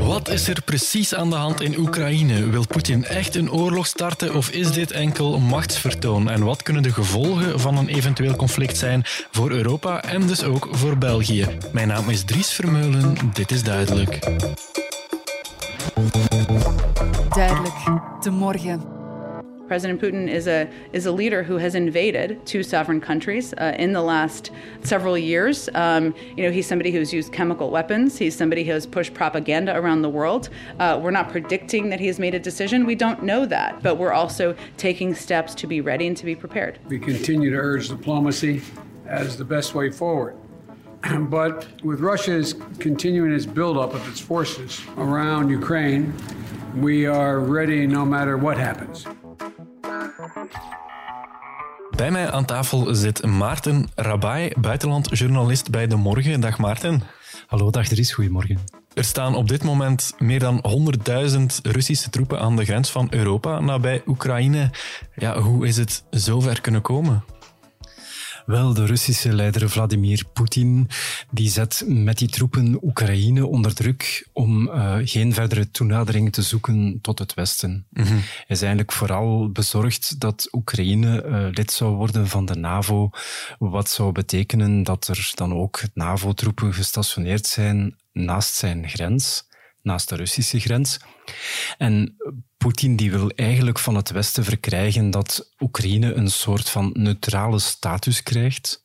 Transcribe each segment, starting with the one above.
Wat is er precies aan de hand in Oekraïne? Wil Poetin echt een oorlog starten of is dit enkel machtsvertoon? En wat kunnen de gevolgen van een eventueel conflict zijn voor Europa en dus ook voor België? Mijn naam is Dries Vermeulen, dit is duidelijk. Duidelijk, de morgen. President Putin is a is a leader who has invaded two sovereign countries uh, in the last several years. Um, you know, he's somebody who's used chemical weapons. He's somebody who has pushed propaganda around the world. Uh, we're not predicting that he has made a decision. We don't know that, but we're also taking steps to be ready and to be prepared. We continue to urge diplomacy as the best way forward. but with Russia's continuing its buildup of its forces around Ukraine, we are ready no matter what happens. Bij mij aan tafel zit Maarten Rabai, buitenlandjournalist bij De Morgen. Dag Maarten. Hallo, dag Dries, goedemorgen. Er staan op dit moment meer dan 100.000 Russische troepen aan de grens van Europa nabij Oekraïne. Ja, hoe is het zover kunnen komen? Wel, de Russische leider Vladimir Poetin die zet met die troepen Oekraïne onder druk om uh, geen verdere toenadering te zoeken tot het Westen. Mm -hmm. Hij is eigenlijk vooral bezorgd dat Oekraïne uh, lid zou worden van de NAVO, wat zou betekenen dat er dan ook NAVO-troepen gestationeerd zijn naast zijn grens naast de Russische grens. En Poetin die wil eigenlijk van het Westen verkrijgen dat Oekraïne een soort van neutrale status krijgt,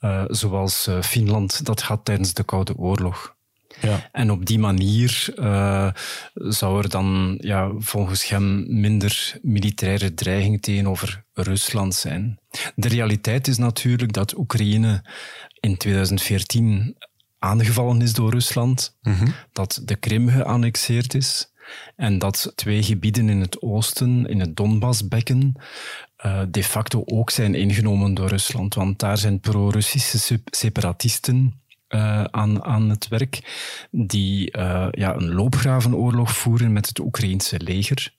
uh, zoals uh, Finland dat had tijdens de Koude Oorlog. Ja. En op die manier uh, zou er dan ja, volgens hem minder militaire dreiging tegenover Rusland zijn. De realiteit is natuurlijk dat Oekraïne in 2014 aangevallen is door Rusland, mm -hmm. dat de Krim geannexeerd is en dat twee gebieden in het oosten, in het Donbassbekken, uh, de facto ook zijn ingenomen door Rusland. Want daar zijn pro-Russische separatisten uh, aan, aan het werk, die uh, ja, een loopgravenoorlog voeren met het Oekraïense leger.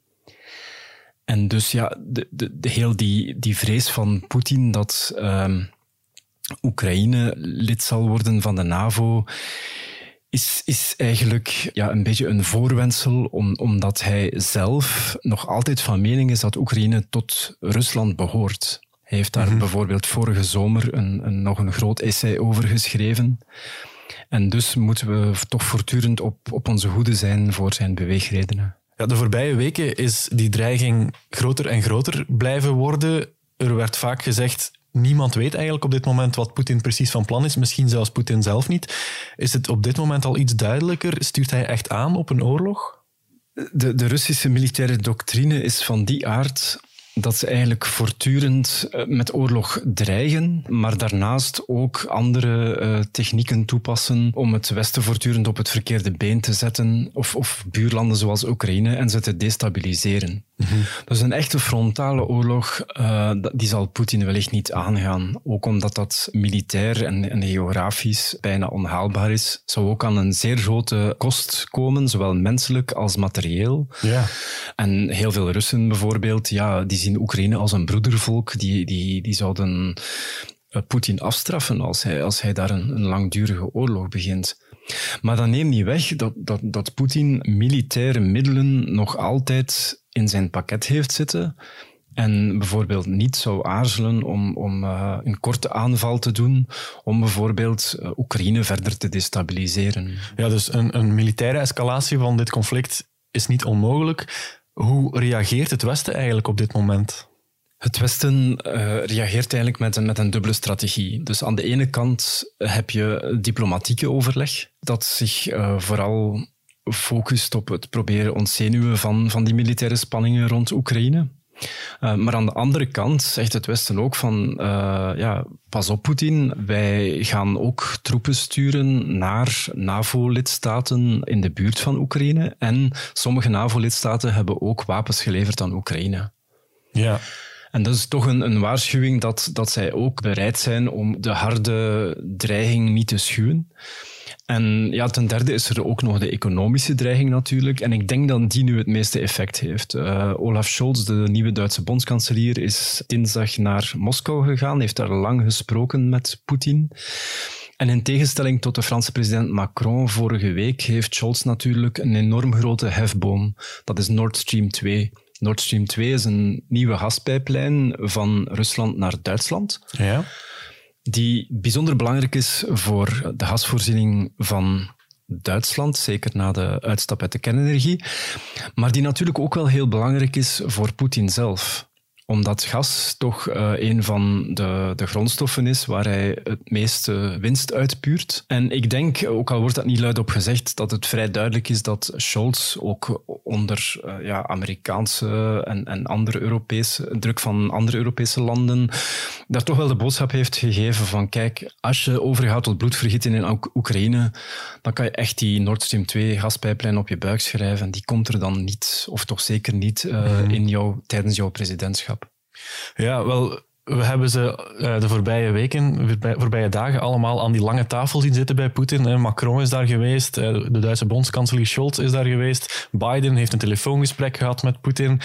En dus ja, de, de, de heel die, die vrees van Poetin dat uh, Oekraïne lid zal worden van de NAVO, is, is eigenlijk ja, een beetje een voorwensel, om, omdat hij zelf nog altijd van mening is dat Oekraïne tot Rusland behoort. Hij heeft daar mm -hmm. bijvoorbeeld vorige zomer een, een, nog een groot essay over geschreven. En dus moeten we toch voortdurend op, op onze hoede zijn voor zijn beweegredenen. Ja, de voorbije weken is die dreiging groter en groter blijven worden. Er werd vaak gezegd, niemand weet eigenlijk op dit moment wat Poetin precies van plan is. Misschien zelfs Poetin zelf niet. Is het op dit moment al iets duidelijker? Stuurt hij echt aan op een oorlog? De, de Russische militaire doctrine is van die aard dat ze eigenlijk voortdurend eh, met oorlog dreigen, maar daarnaast ook andere uh, technieken toepassen om het Westen voortdurend op het verkeerde been te zetten, of, of buurlanden zoals Oekraïne, en ze te destabiliseren. Mm -hmm. Dus een echte frontale oorlog, uh, die zal Poetin wellicht niet aangaan. Ook omdat dat militair en, en geografisch bijna onhaalbaar is. Zou ook aan een zeer grote kost komen, zowel menselijk als materieel. Ja. En heel veel Russen bijvoorbeeld, ja, die zien Oekraïne als een broedervolk. Die, die, die zouden Poetin afstraffen als hij, als hij daar een, een langdurige oorlog begint. Maar dat neemt niet weg dat, dat, dat Poetin militaire middelen nog altijd in zijn pakket heeft zitten. En bijvoorbeeld niet zou aarzelen om, om uh, een korte aanval te doen, om bijvoorbeeld uh, Oekraïne verder te destabiliseren. Ja, dus een, een militaire escalatie van dit conflict is niet onmogelijk. Hoe reageert het Westen eigenlijk op dit moment? Het Westen uh, reageert eigenlijk met een, met een dubbele strategie. Dus aan de ene kant heb je diplomatieke overleg, dat zich uh, vooral focust op het proberen ontzenuwen van, van die militaire spanningen rond Oekraïne. Uh, maar aan de andere kant zegt het Westen ook van, uh, ja, pas op Poetin, wij gaan ook troepen sturen naar NAVO-lidstaten in de buurt van Oekraïne. En sommige NAVO-lidstaten hebben ook wapens geleverd aan Oekraïne. Ja. En dat is toch een, een waarschuwing dat, dat zij ook bereid zijn om de harde dreiging niet te schuwen. En ja, ten derde is er ook nog de economische dreiging natuurlijk. En ik denk dat die nu het meeste effect heeft. Uh, Olaf Scholz, de nieuwe Duitse bondskanselier, is dinsdag naar Moskou gegaan, heeft daar lang gesproken met Poetin. En in tegenstelling tot de Franse president Macron vorige week heeft Scholz natuurlijk een enorm grote hefboom. Dat is Nord Stream 2. Nord Stream 2 is een nieuwe gaspijplijn van Rusland naar Duitsland. Ja. Die bijzonder belangrijk is voor de gasvoorziening van Duitsland, zeker na de uitstap uit de kernenergie. Maar die natuurlijk ook wel heel belangrijk is voor Poetin zelf omdat gas toch uh, een van de, de grondstoffen is waar hij het meeste winst uitpuurt. En ik denk, ook al wordt dat niet luidop gezegd, dat het vrij duidelijk is dat Scholz ook onder uh, ja, Amerikaanse en, en andere Europese, druk van andere Europese landen, daar toch wel de boodschap heeft gegeven van kijk, als je overgaat tot bloedvergieten in Oekraïne, dan kan je echt die Nord Stream 2 gaspijplijn op je buik schrijven. Die komt er dan niet, of toch zeker niet, uh, in jou, tijdens jouw presidentschap. Ja, wel, we hebben ze uh, de voorbije weken, voorbije dagen allemaal aan die lange tafel zien zitten bij Poetin. Macron is daar geweest, uh, de Duitse bondskanselier Scholz is daar geweest, Biden heeft een telefoongesprek gehad met Poetin.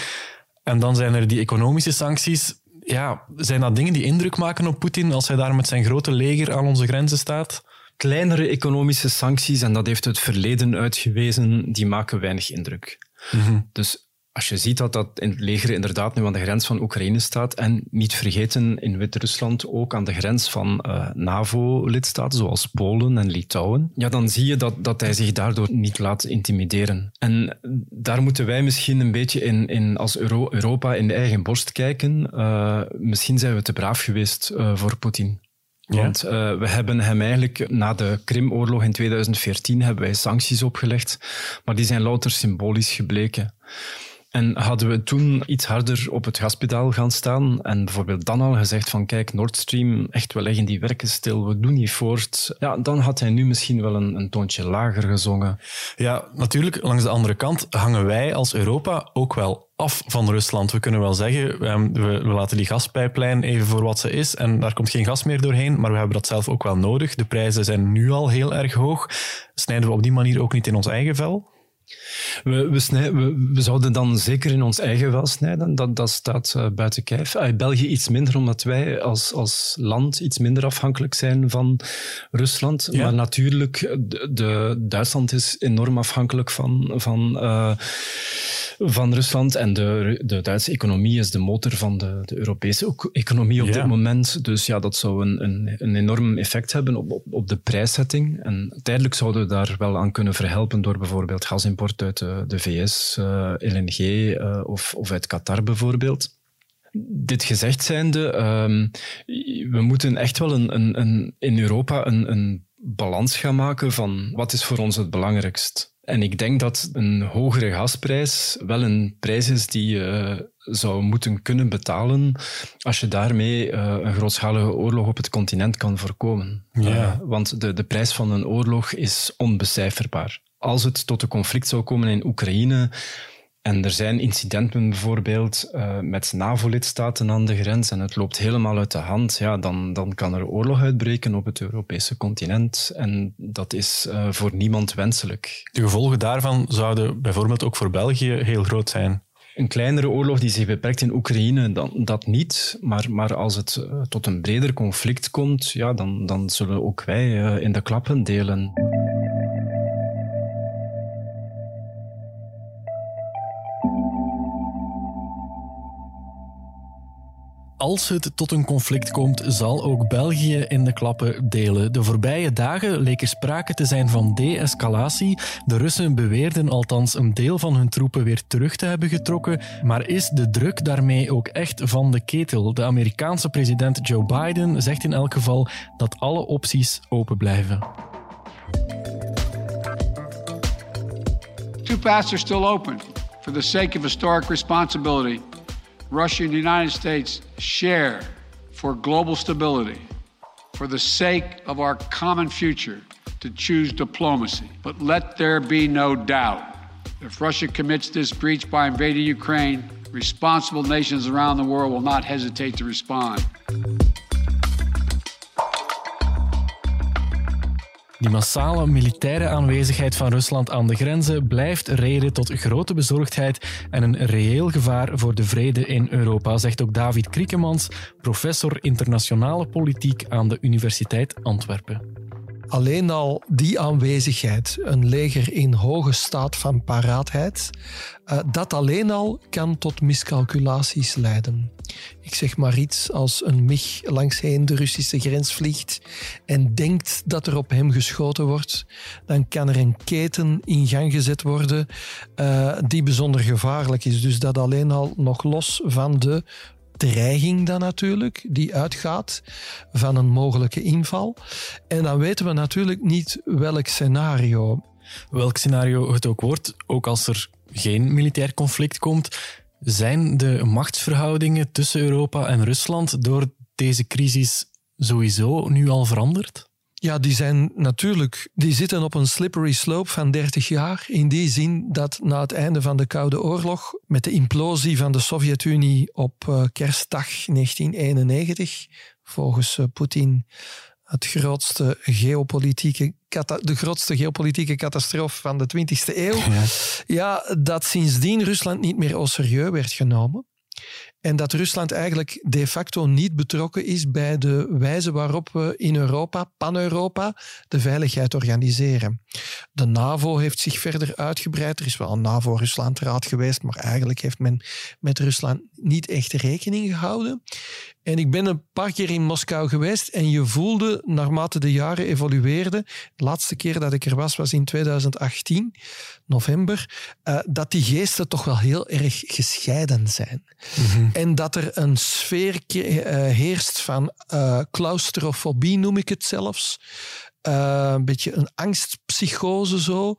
En dan zijn er die economische sancties. Ja, zijn dat dingen die indruk maken op Poetin als hij daar met zijn grote leger aan onze grenzen staat? Kleinere economische sancties, en dat heeft het verleden uitgewezen, die maken weinig indruk. Mm -hmm. Dus als je ziet dat dat in het leger inderdaad nu aan de grens van Oekraïne staat en niet vergeten in Wit-Rusland ook aan de grens van uh, NAVO-lidstaten zoals Polen en Litouwen, ja, dan zie je dat, dat hij zich daardoor niet laat intimideren. En daar moeten wij misschien een beetje in, in als Euro Europa in de eigen borst kijken. Uh, misschien zijn we te braaf geweest uh, voor Poetin. Want uh, we hebben hem eigenlijk na de Krimoorlog in 2014 hebben wij sancties opgelegd, maar die zijn louter symbolisch gebleken. En hadden we toen iets harder op het gaspedaal gaan staan en bijvoorbeeld dan al gezegd van kijk, Nord Stream, echt, we leggen die werken stil, we doen niet voort. Ja, dan had hij nu misschien wel een, een toontje lager gezongen. Ja, natuurlijk, langs de andere kant hangen wij als Europa ook wel af van Rusland. We kunnen wel zeggen, ehm, we, we, laten die gaspijplijn even voor wat ze is en daar komt geen gas meer doorheen, maar we hebben dat zelf ook wel nodig. De prijzen zijn nu al heel erg hoog. Snijden we op die manier ook niet in ons eigen vel? We, we, snij, we, we, zouden dan zeker in ons eigen wel snijden. Dat, dat staat uh, buiten kijf. Uh, België iets minder, omdat wij als, als land iets minder afhankelijk zijn van Rusland. Ja. Maar natuurlijk, de, de, Duitsland is enorm afhankelijk van, van, uh, van Rusland. En de, de Duitse economie is de motor van de, de Europese economie op ja. dit moment. Dus ja, dat zou een, een, een enorm effect hebben op, op, op de prijszetting. En tijdelijk zouden we daar wel aan kunnen verhelpen door bijvoorbeeld gasimport import uit de, de VS, uh, LNG uh, of, of uit Qatar bijvoorbeeld. Dit gezegd zijnde, um, we moeten echt wel een, een, een, in Europa een, een balans gaan maken van wat is voor ons het belangrijkst. En ik denk dat een hogere gasprijs wel een prijs is die je zou moeten kunnen betalen als je daarmee uh, een grootschalige oorlog op het continent kan voorkomen. Ja. Uh, want de, de prijs van een oorlog is onbecijferbaar als het tot een conflict zou komen in Oekraïne, en er zijn incidenten bijvoorbeeld uh, met NAVO-lidstaten aan de grens en het loopt helemaal uit de hand, ja, dan, dan kan er oorlog uitbreken op het Europese continent. En dat is uh, voor niemand wenselijk. De gevolgen daarvan zouden bijvoorbeeld ook voor België heel groot zijn. Een kleinere oorlog die zich beperkt in Oekraïne, dan, dat niet. Maar, maar als het uh, tot een breder conflict komt, ja, dan, dan zullen ook wij in de klappen delen. Als het tot een conflict komt, zal ook België in de klappen delen. De voorbije dagen leek er sprake te zijn van de-escalatie. De Russen beweerden althans een deel van hun troepen weer terug te hebben getrokken. Maar is de druk daarmee ook echt van de ketel? De Amerikaanse president Joe Biden zegt in elk geval dat alle opties open blijven. Two paths still open for the sake of historic responsibility. Russia and the United States share for global stability, for the sake of our common future, to choose diplomacy. But let there be no doubt if Russia commits this breach by invading Ukraine, responsible nations around the world will not hesitate to respond. Die massale militaire aanwezigheid van Rusland aan de grenzen blijft reden tot grote bezorgdheid en een reëel gevaar voor de vrede in Europa, zegt ook David Kriekemans, professor internationale politiek aan de Universiteit Antwerpen. Alleen al die aanwezigheid, een leger in hoge staat van paraatheid, uh, dat alleen al kan tot miscalculaties leiden. Ik zeg maar iets als een MIG langsheen de Russische grens vliegt en denkt dat er op hem geschoten wordt, dan kan er een keten in gang gezet worden uh, die bijzonder gevaarlijk is. Dus dat alleen al nog los van de dreiging dan natuurlijk, die uitgaat van een mogelijke inval. En dan weten we natuurlijk niet welk scenario. Welk scenario het ook wordt, ook als er geen militair conflict komt, zijn de machtsverhoudingen tussen Europa en Rusland door deze crisis sowieso nu al veranderd? Ja, die zijn natuurlijk, die zitten op een slippery slope van 30 jaar. In die zin dat na het einde van de Koude Oorlog, met de implosie van de Sovjet-Unie op uh, kerstdag 1991, volgens uh, Poetin het grootste geopolitieke, de grootste geopolitieke catastrofe van de 20e eeuw. Ja. ja, dat sindsdien Rusland niet meer au serieus werd genomen. En dat Rusland eigenlijk de facto niet betrokken is bij de wijze waarop we in Europa, pan-Europa, de veiligheid organiseren. De NAVO heeft zich verder uitgebreid. Er is wel een NAVO-Ruslandraad geweest, maar eigenlijk heeft men met Rusland niet echt rekening gehouden. En ik ben een paar keer in Moskou geweest en je voelde, naarmate de jaren evolueerden, de laatste keer dat ik er was, was in 2018, november, uh, dat die geesten toch wel heel erg gescheiden zijn. Mhm. En dat er een sfeer uh, heerst van uh, claustrofobie, noem ik het zelfs. een beetje een angstpsychose zo.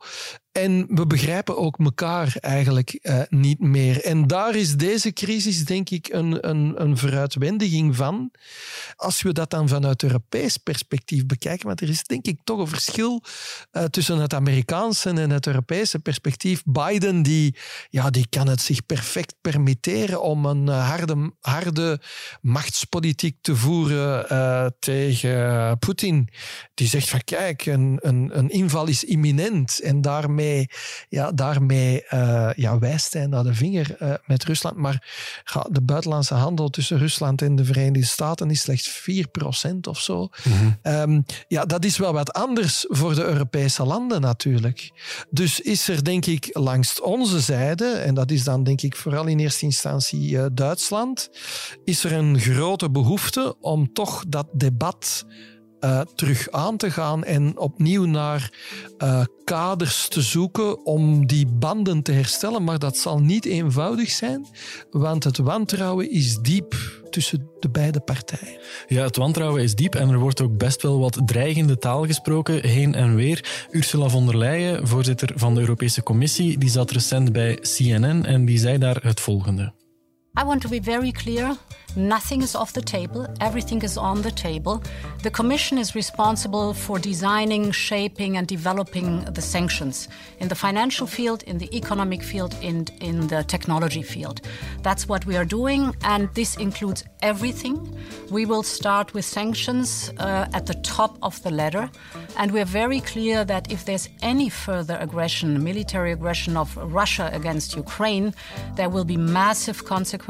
En we begrijpen ook elkaar eigenlijk uh, niet meer. En daar is deze crisis, denk ik, een, een, een vooruitwendiging van. Als we dat dan vanuit Europees perspectief bekijken, want er is denk ik toch een verschil uh, tussen het Amerikaanse en het Europese perspectief. Biden, die, ja, die kan het zich perfect permitteren om een uh, harde, harde machtspolitiek te voeren tegen Poetin. Die zegt van kijk, een, een, een inval is imminent en daarmee daarmee, ja, daarmee uh, ja, wijst hij naar de vinger uh, met Rusland. Maar ja, de buitenlandse handel tussen Rusland en de Verenigde Staten is slechts 4% of zo. Mm -hmm. um, ja, dat is wel wat anders voor de Europese landen natuurlijk. Dus is er denk ik langs onze zijde, en dat is dan denk ik vooral in eerste instantie uh, Duitsland, is er een grote behoefte om toch dat debat uh, terug aan te gaan en opnieuw naar uh, kaders te zoeken om die banden te herstellen. Maar dat zal niet eenvoudig zijn, want het wantrouwen is diep tussen de beide partijen. Ja, het wantrouwen is diep en er wordt ook best wel wat dreigende taal gesproken heen en weer. Ursula von der Leyen, voorzitter van de Europese Commissie, die zat recent bij CNN en die zei daar het volgende. I want to be very clear. Nothing is off the table, everything is on the table. The Commission is responsible for designing, shaping, and developing the sanctions in the financial field, in the economic field, and in the technology field. That's what we are doing, and this includes everything. We will start with sanctions uh, at the top of the ladder, and we're very clear that if there's any further aggression, military aggression of Russia against Ukraine, there will be massive consequences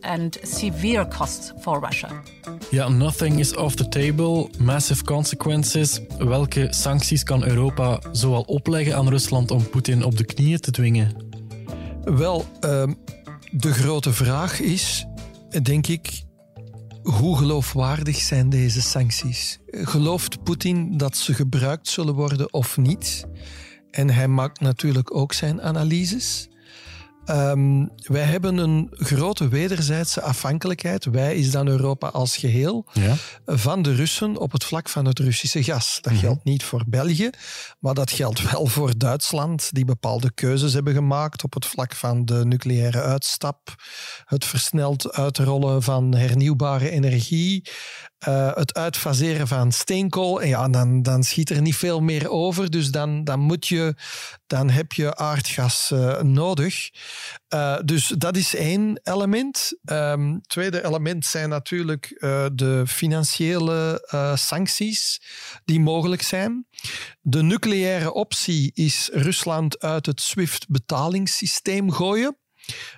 and severe severe costs for Russia. Ja, nothing is off the table. Massive consequences. Welke sancties kan Europa zoal opleggen aan Rusland om Poetin op de knieën te dwingen? Wel, uh, de grote vraag is, denk ik, hoe geloofwaardig zijn deze sancties? Gelooft Poetin dat ze gebruikt zullen worden of niet? En hij maakt natuurlijk ook zijn analyses. Um, wij hebben een grote wederzijdse afhankelijkheid, wij is dan Europa als geheel, ja. van de Russen op het vlak van het Russische gas. Dat mhm. geldt niet voor België, maar dat geldt wel voor Duitsland, die bepaalde keuzes hebben gemaakt op het vlak van de nucleaire uitstap, het versneld uitrollen van hernieuwbare energie, uh, het uitfaseren van steenkool. En ja, dan, dan schiet er niet veel meer over. Dus dan, dan, moet je, dan heb je aardgas uh, nodig. Uh, dus dat is één element. Um, tweede element zijn natuurlijk de financiële sancties die mogelijk zijn. De nucleaire optie is Rusland uit het SWIFT-betalingssysteem gooien.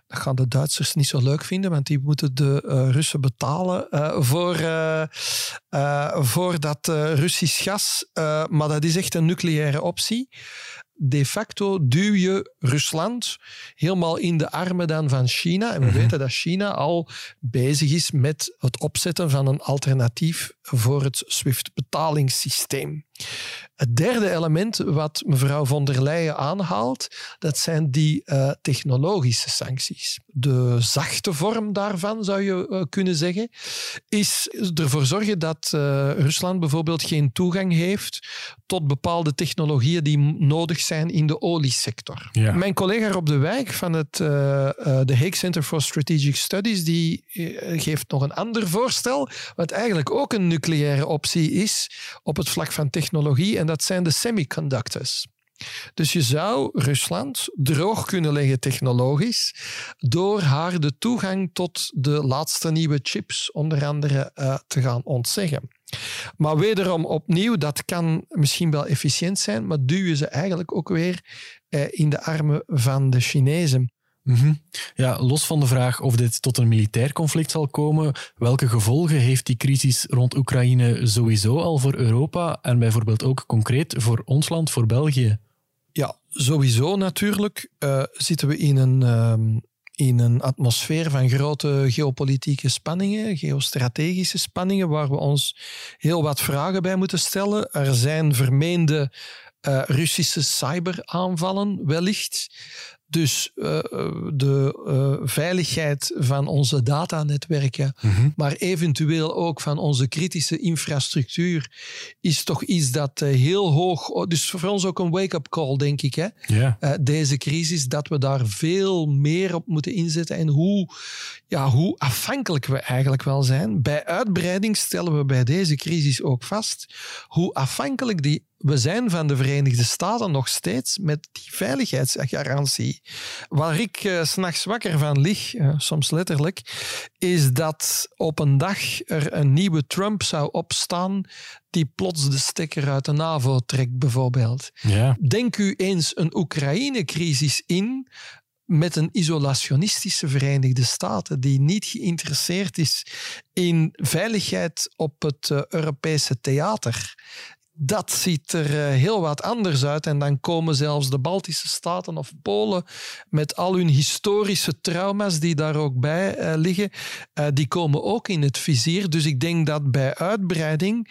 Dat gaan de Duitsers niet zo leuk vinden, want die moeten de uh, Russen betalen uh, voor, uh, voor dat Russisch gas. maar dat is echt een nucleaire optie de facto duw je Rusland helemaal in de armen dan van China. En we mhm. weten dat China al bezig is met het opzetten van een alternatief voor het SWIFT-betalingssysteem. Het derde element wat mevrouw von der Leyen aanhaalt, dat zijn die uh, technologische sancties. De zachte vorm daarvan, zou je uh, kunnen zeggen, is ervoor zorgen dat uh, Rusland bijvoorbeeld geen toegang heeft tot bepaalde technologieën die nodig zijn in de oliesector. Ja. Mijn collega Rob de Wijk van het de Hague Center for Strategic Studies, die geeft nog een ander voorstel, wat eigenlijk ook een nucleaire optie is op het vlak van technologie. En dat zijn de semiconductors. Dus je zou Rusland droog kunnen leggen technologisch door haar de toegang tot de laatste nieuwe chips onder andere uh, te gaan ontzeggen. Maar wederom opnieuw, dat kan misschien wel efficiënt zijn, maar duw je ze eigenlijk ook weer uh, in de armen van de Chinezen. Mhm. Ja, los van de vraag of dit tot een militair conflict zal komen, welke gevolgen heeft die crisis rond Oekraïne sowieso al voor Europa en bijvoorbeeld ook concreet voor ons land, voor België? Ja, sowieso natuurlijk uh, zitten we in een, uh, in een atmosfeer van grote geopolitieke spanningen, geostrategische spanningen, waar we ons heel wat vragen bij moeten stellen. Er zijn vermeende uh, Russische cyberaanvallen wellicht. Dus uh, de uh, veiligheid van onze datanetwerken, mm -hmm. maar eventueel ook van onze kritische infrastructuur, is toch iets dat uh, heel hoog. Dus voor ons ook een wake-up call, denk ik. Hè? Yeah. deze crisis, dat we daar veel meer op moeten inzetten en hoe, ja, hoe afhankelijk we eigenlijk wel zijn. Bij uitbreiding stellen we bij deze crisis ook vast hoe afhankelijk die we zijn van de Verenigde Staten nog steeds met die veiligheidsgarantie. Waar ik uh, s'nachts wakker van lig, uh, soms letterlijk, is dat op een dag er een nieuwe Trump zou opstaan die plots de stekker uit de NAVO trekt, bijvoorbeeld. Ja. Denk u eens een Oekraïne-crisis in met een isolationistische Verenigde Staten die niet geïnteresseerd is in veiligheid op het uh, Europese theater dat ziet er eh, heel wat anders uit. En dan komen zelfs de Baltische Staten of Polen met al hun historische trauma's die daar ook bij uh, liggen, uh, die komen ook in het vizier. Dus ik denk dat bij uitbreiding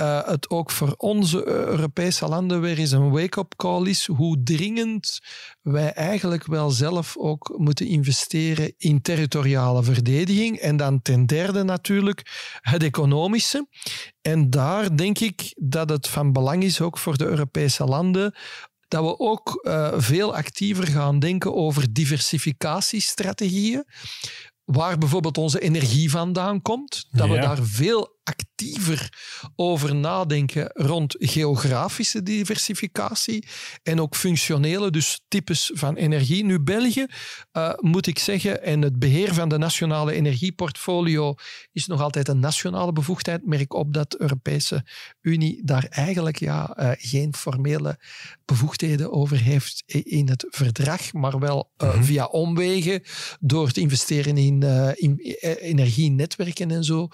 uh, het ook voor onze Europese landen weer eens een wake-up call is hoe dringend wij eigenlijk wel zelf ook moeten investeren in territoriale verdediging. En dan ten derde natuurlijk het economische. En daar denk ik dat het van belang is, ook voor de Europese landen, dat we ook uh, veel actiever gaan denken over diversificatiestrategieën waar bijvoorbeeld onze energie vandaan komt. Dat we daar veel actiever over nadenken rond geografische diversificatie en ook functionele, dus types van energie. Nu, België, uh, moet ik zeggen, en het beheer van de nationale energieportfolio is nog altijd een nationale bevoegdheid. Merk op dat de Europese Unie daar eigenlijk ja, uh, geen formele bevoegdheden over heeft in het verdrag, maar wel uh, mm-hmm. via omwegen door te investeren in, in energienetwerken en zo,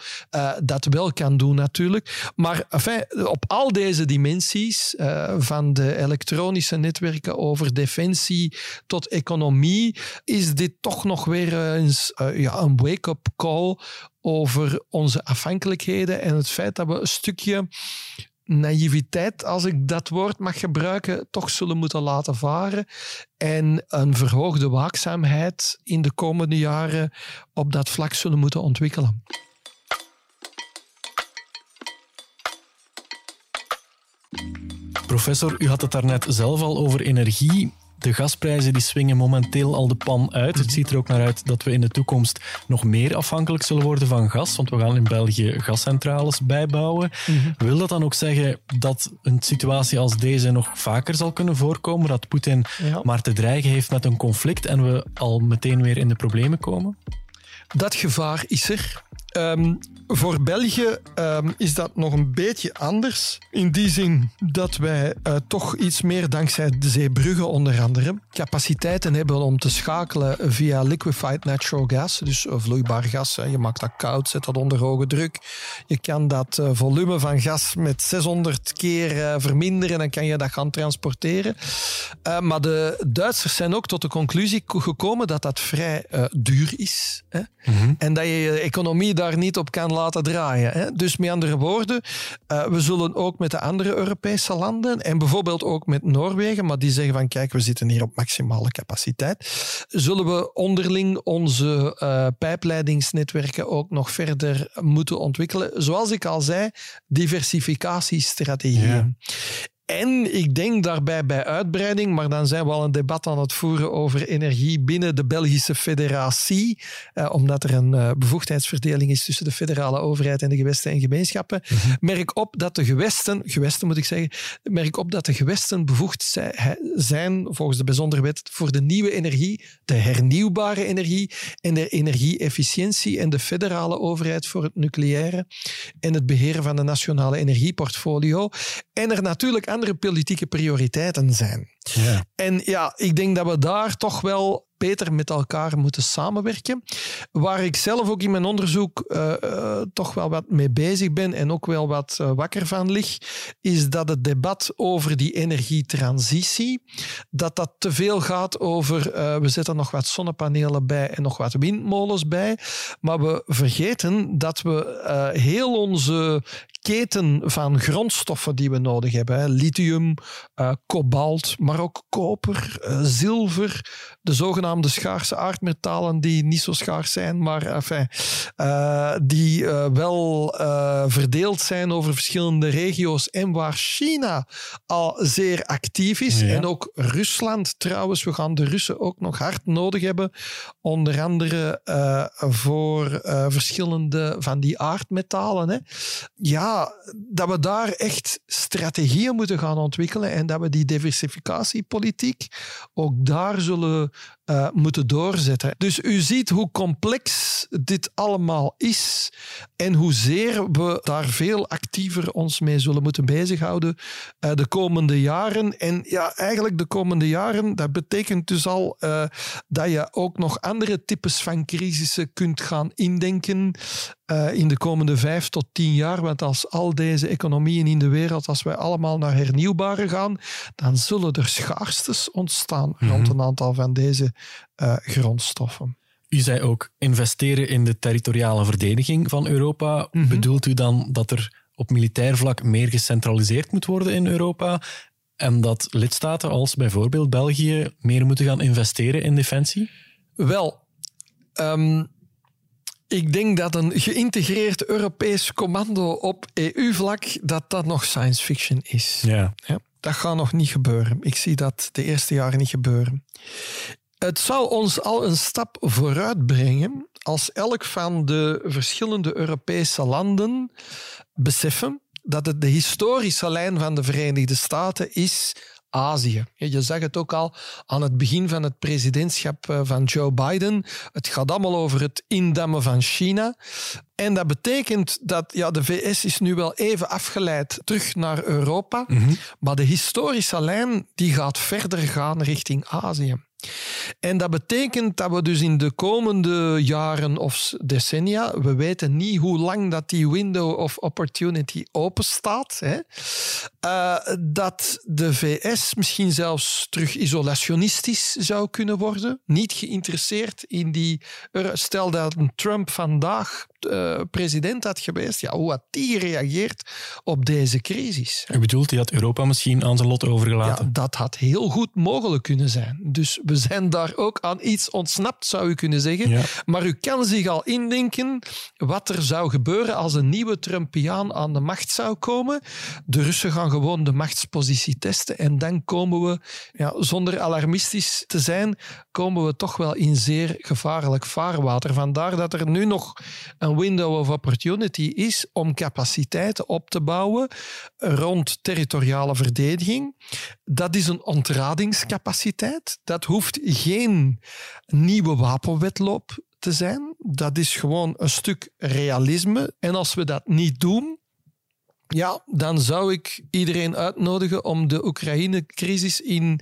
dat wel kan doen natuurlijk. Maar op al deze dimensies, uh, van de elektronische netwerken over defensie tot economie, is dit toch nog weer uh, ja, een wake-up call over onze afhankelijkheden en het feit dat we een stukje naïviteit, als ik dat woord mag gebruiken, toch zullen moeten laten varen. En een verhoogde waakzaamheid in de komende jaren op dat vlak zullen moeten ontwikkelen. Professor, u had het daarnet zelf al over energie. De gasprijzen die swingen momenteel al de pan uit. Het ziet er ook naar uit dat we in de toekomst nog meer afhankelijk zullen worden van gas, want we gaan in België gascentrales bijbouwen. Wil dat dan ook zeggen dat een situatie als deze nog vaker zal kunnen voorkomen? Dat Poetin Ja. maar te dreigen heeft met een conflict en we al meteen weer in de problemen komen? Dat gevaar is er. Ehm, voor België ehm, is dat nog een beetje anders. In die zin dat wij eh, toch iets meer dankzij de zeebruggen onder andere capaciteiten hebben om te schakelen via liquefied natural gas, dus vloeibaar gas. hè. Je maakt dat koud, zet dat onder hoge druk. Je kan dat eh, volume van gas met 600 keer eh, verminderen, dan kan je dat gaan transporteren. Maar de Duitsers zijn ook tot de conclusie ko- gekomen dat dat vrij duur is. Hè? En dat je je economie daar niet op kan laten draaien. Hè? Dus met andere woorden, eh, we zullen ook met de andere Europese landen en bijvoorbeeld ook met Noorwegen, maar die zeggen van kijk, we zitten hier op maximale capaciteit, zullen we onderling onze eh pijpleidingsnetwerken ook nog verder moeten ontwikkelen. Zoals ik al zei, diversificatiestrategieën. En ik denk daarbij bij uitbreiding, maar dan zijn we al een debat aan het voeren over energie binnen de Belgische federatie, eh, omdat er een eh, bevoegdheidsverdeling is tussen de federale overheid en de gewesten en gemeenschappen. Merk op dat de gewesten, gewesten moet ik zeggen, merk op dat de gewesten bevoegd zijn, volgens de bijzondere wet, voor de nieuwe energie, de hernieuwbare energie en de energie-efficiëntie en de federale overheid voor het nucleaire en het beheren van de nationale energieportfolio. En er natuurlijk andere politieke prioriteiten zijn. Ja. En ja, ik denk dat we daar toch wel beter met elkaar moeten samenwerken. Waar ik zelf ook in mijn onderzoek eh, eh, toch wel wat mee bezig ben en ook wel wat eh, wakker van lig, is dat het debat over die energietransitie, dat dat te veel gaat over we zetten nog wat zonnepanelen bij en nog wat windmolens bij, maar we vergeten dat we heel onze keten van grondstoffen die we nodig hebben. Hè. Lithium, kobalt, maar ook koper, zilver, de zogenaamde schaarse aardmetalen die niet zo schaars zijn, maar enfin, eh, die eh, wel eh, verdeeld zijn over verschillende regio's en waar China al zeer actief is. Ja. En ook Rusland trouwens. We gaan de Russen ook nog hard nodig hebben. Onder andere voor verschillende van die aardmetalen. Hè. Ja, dat we daar echt strategieën moeten gaan ontwikkelen en dat we die diversificatiepolitiek ook daar zullen eh, moeten doorzetten. Dus u ziet hoe complex dit allemaal is en hoezeer we daar veel actiever ons mee zullen moeten bezighouden eh, de komende jaren. En ja, eigenlijk de komende jaren, dat betekent dus al eh, dat je ook nog andere types van crisissen kunt gaan indenken eh, in de komende vijf tot tien jaar. Want als al deze economieën in de wereld, als wij allemaal naar hernieuwbare gaan, dan zullen er schaarstes ontstaan rond een aantal van deze eh, grondstoffen. U zei ook investeren in de territoriale verdediging van Europa. Mhm. Bedoelt u dan dat er op militair vlak meer gecentraliseerd moet worden in Europa? En dat lidstaten als bijvoorbeeld België meer moeten gaan investeren in defensie? Wel, ehm, ik denk dat een geïntegreerd Europees commando op EU-vlak, dat dat nog science fiction is. Ja. Ja, dat gaat nog niet gebeuren. Ik zie dat de eerste jaren niet gebeuren. Het zou ons al een stap vooruit brengen als elk van de verschillende Europese landen beseffen dat het de historische lijn van de Verenigde Staten is Azië. Je zag het ook al aan het begin van het presidentschap eh, van Joe Biden. Het gaat allemaal over het indammen van China. En dat betekent dat ja, de VS is nu wel even afgeleid terug naar Europa, maar de historische lijn die gaat verder gaan richting Azië. En dat betekent dat we dus in de komende jaren of decennia, we weten niet hoe lang dat die window of opportunity open staat, hè, eh, dat de VS misschien zelfs terug isolationistisch zou kunnen worden, niet geïnteresseerd in die... Stel dat Trump vandaag eh, president had geweest, ja, hoe had die gereageerd op deze crisis? U bedoelt, die had Europa misschien aan zijn lot Ja, overgelaten? dat had heel goed mogelijk kunnen zijn. Dus we zijn daar ook aan iets ontsnapt, zou u kunnen zeggen. Ja. Maar u kan zich al indenken wat er zou gebeuren als een nieuwe Trumpiaan aan de macht zou komen. De Russen gaan gewoon de machtspositie testen. En dan komen we, ja, zonder alarmistisch te zijn, komen we toch wel in zeer gevaarlijk vaarwater. Vandaar dat er nu nog een window of opportunity is om capaciteiten op te bouwen rond territoriale verdediging. Dat is een ontradingscapaciteit. Dat hoeft geen nieuwe wapenwetloop te zijn. Dat is gewoon een stuk realisme. En als we dat niet doen, ja, dan zou ik iedereen uitnodigen om de Oekraïne-crisis in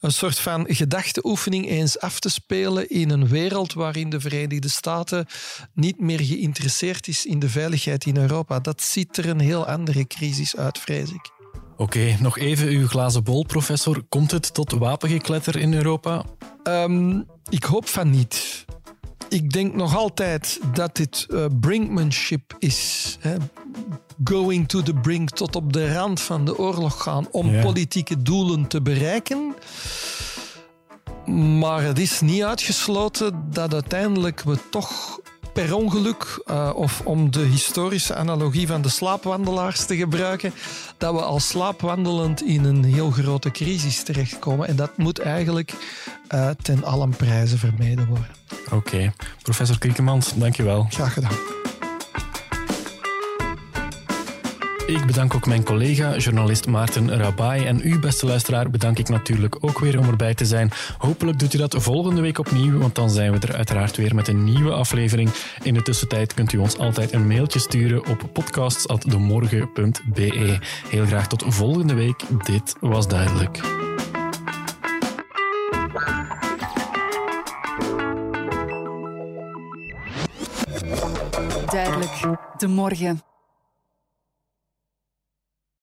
een soort van gedachteoefening eens af te spelen in een wereld waarin de Verenigde Staten niet meer geïnteresseerd is in de veiligheid in Europa. Dat ziet er een heel andere crisis uit, vrees ik. Oké, nog even uw glazen bol, professor. Komt het tot wapengekletter in Europa? Um, ik hoop van niet. Ik denk nog altijd dat dit uh, brinkmanship is. Hè. Going to the brink, tot op de rand van de oorlog gaan om ja. politieke doelen te bereiken. Maar het is niet uitgesloten dat uiteindelijk we toch per ongeluk, uh, of om de historische analogie van de slaapwandelaars te gebruiken, dat we al slaapwandelend in een heel grote crisis terechtkomen. En dat moet eigenlijk uh, ten allen prijzen vermeden worden. Oké, okay. professor Kriekemans, dankjewel. Graag gedaan. Ik bedank ook mijn collega, journalist Maarten Rabai. En u, beste luisteraar, bedank ik natuurlijk ook weer om erbij te zijn. Hopelijk doet u dat volgende week opnieuw, want dan zijn we er uiteraard weer met een nieuwe aflevering. In de tussentijd kunt u ons altijd een mailtje sturen op podcasts.demorgen.be. Heel graag tot volgende week. Dit was duidelijk. Duidelijk, de morgen.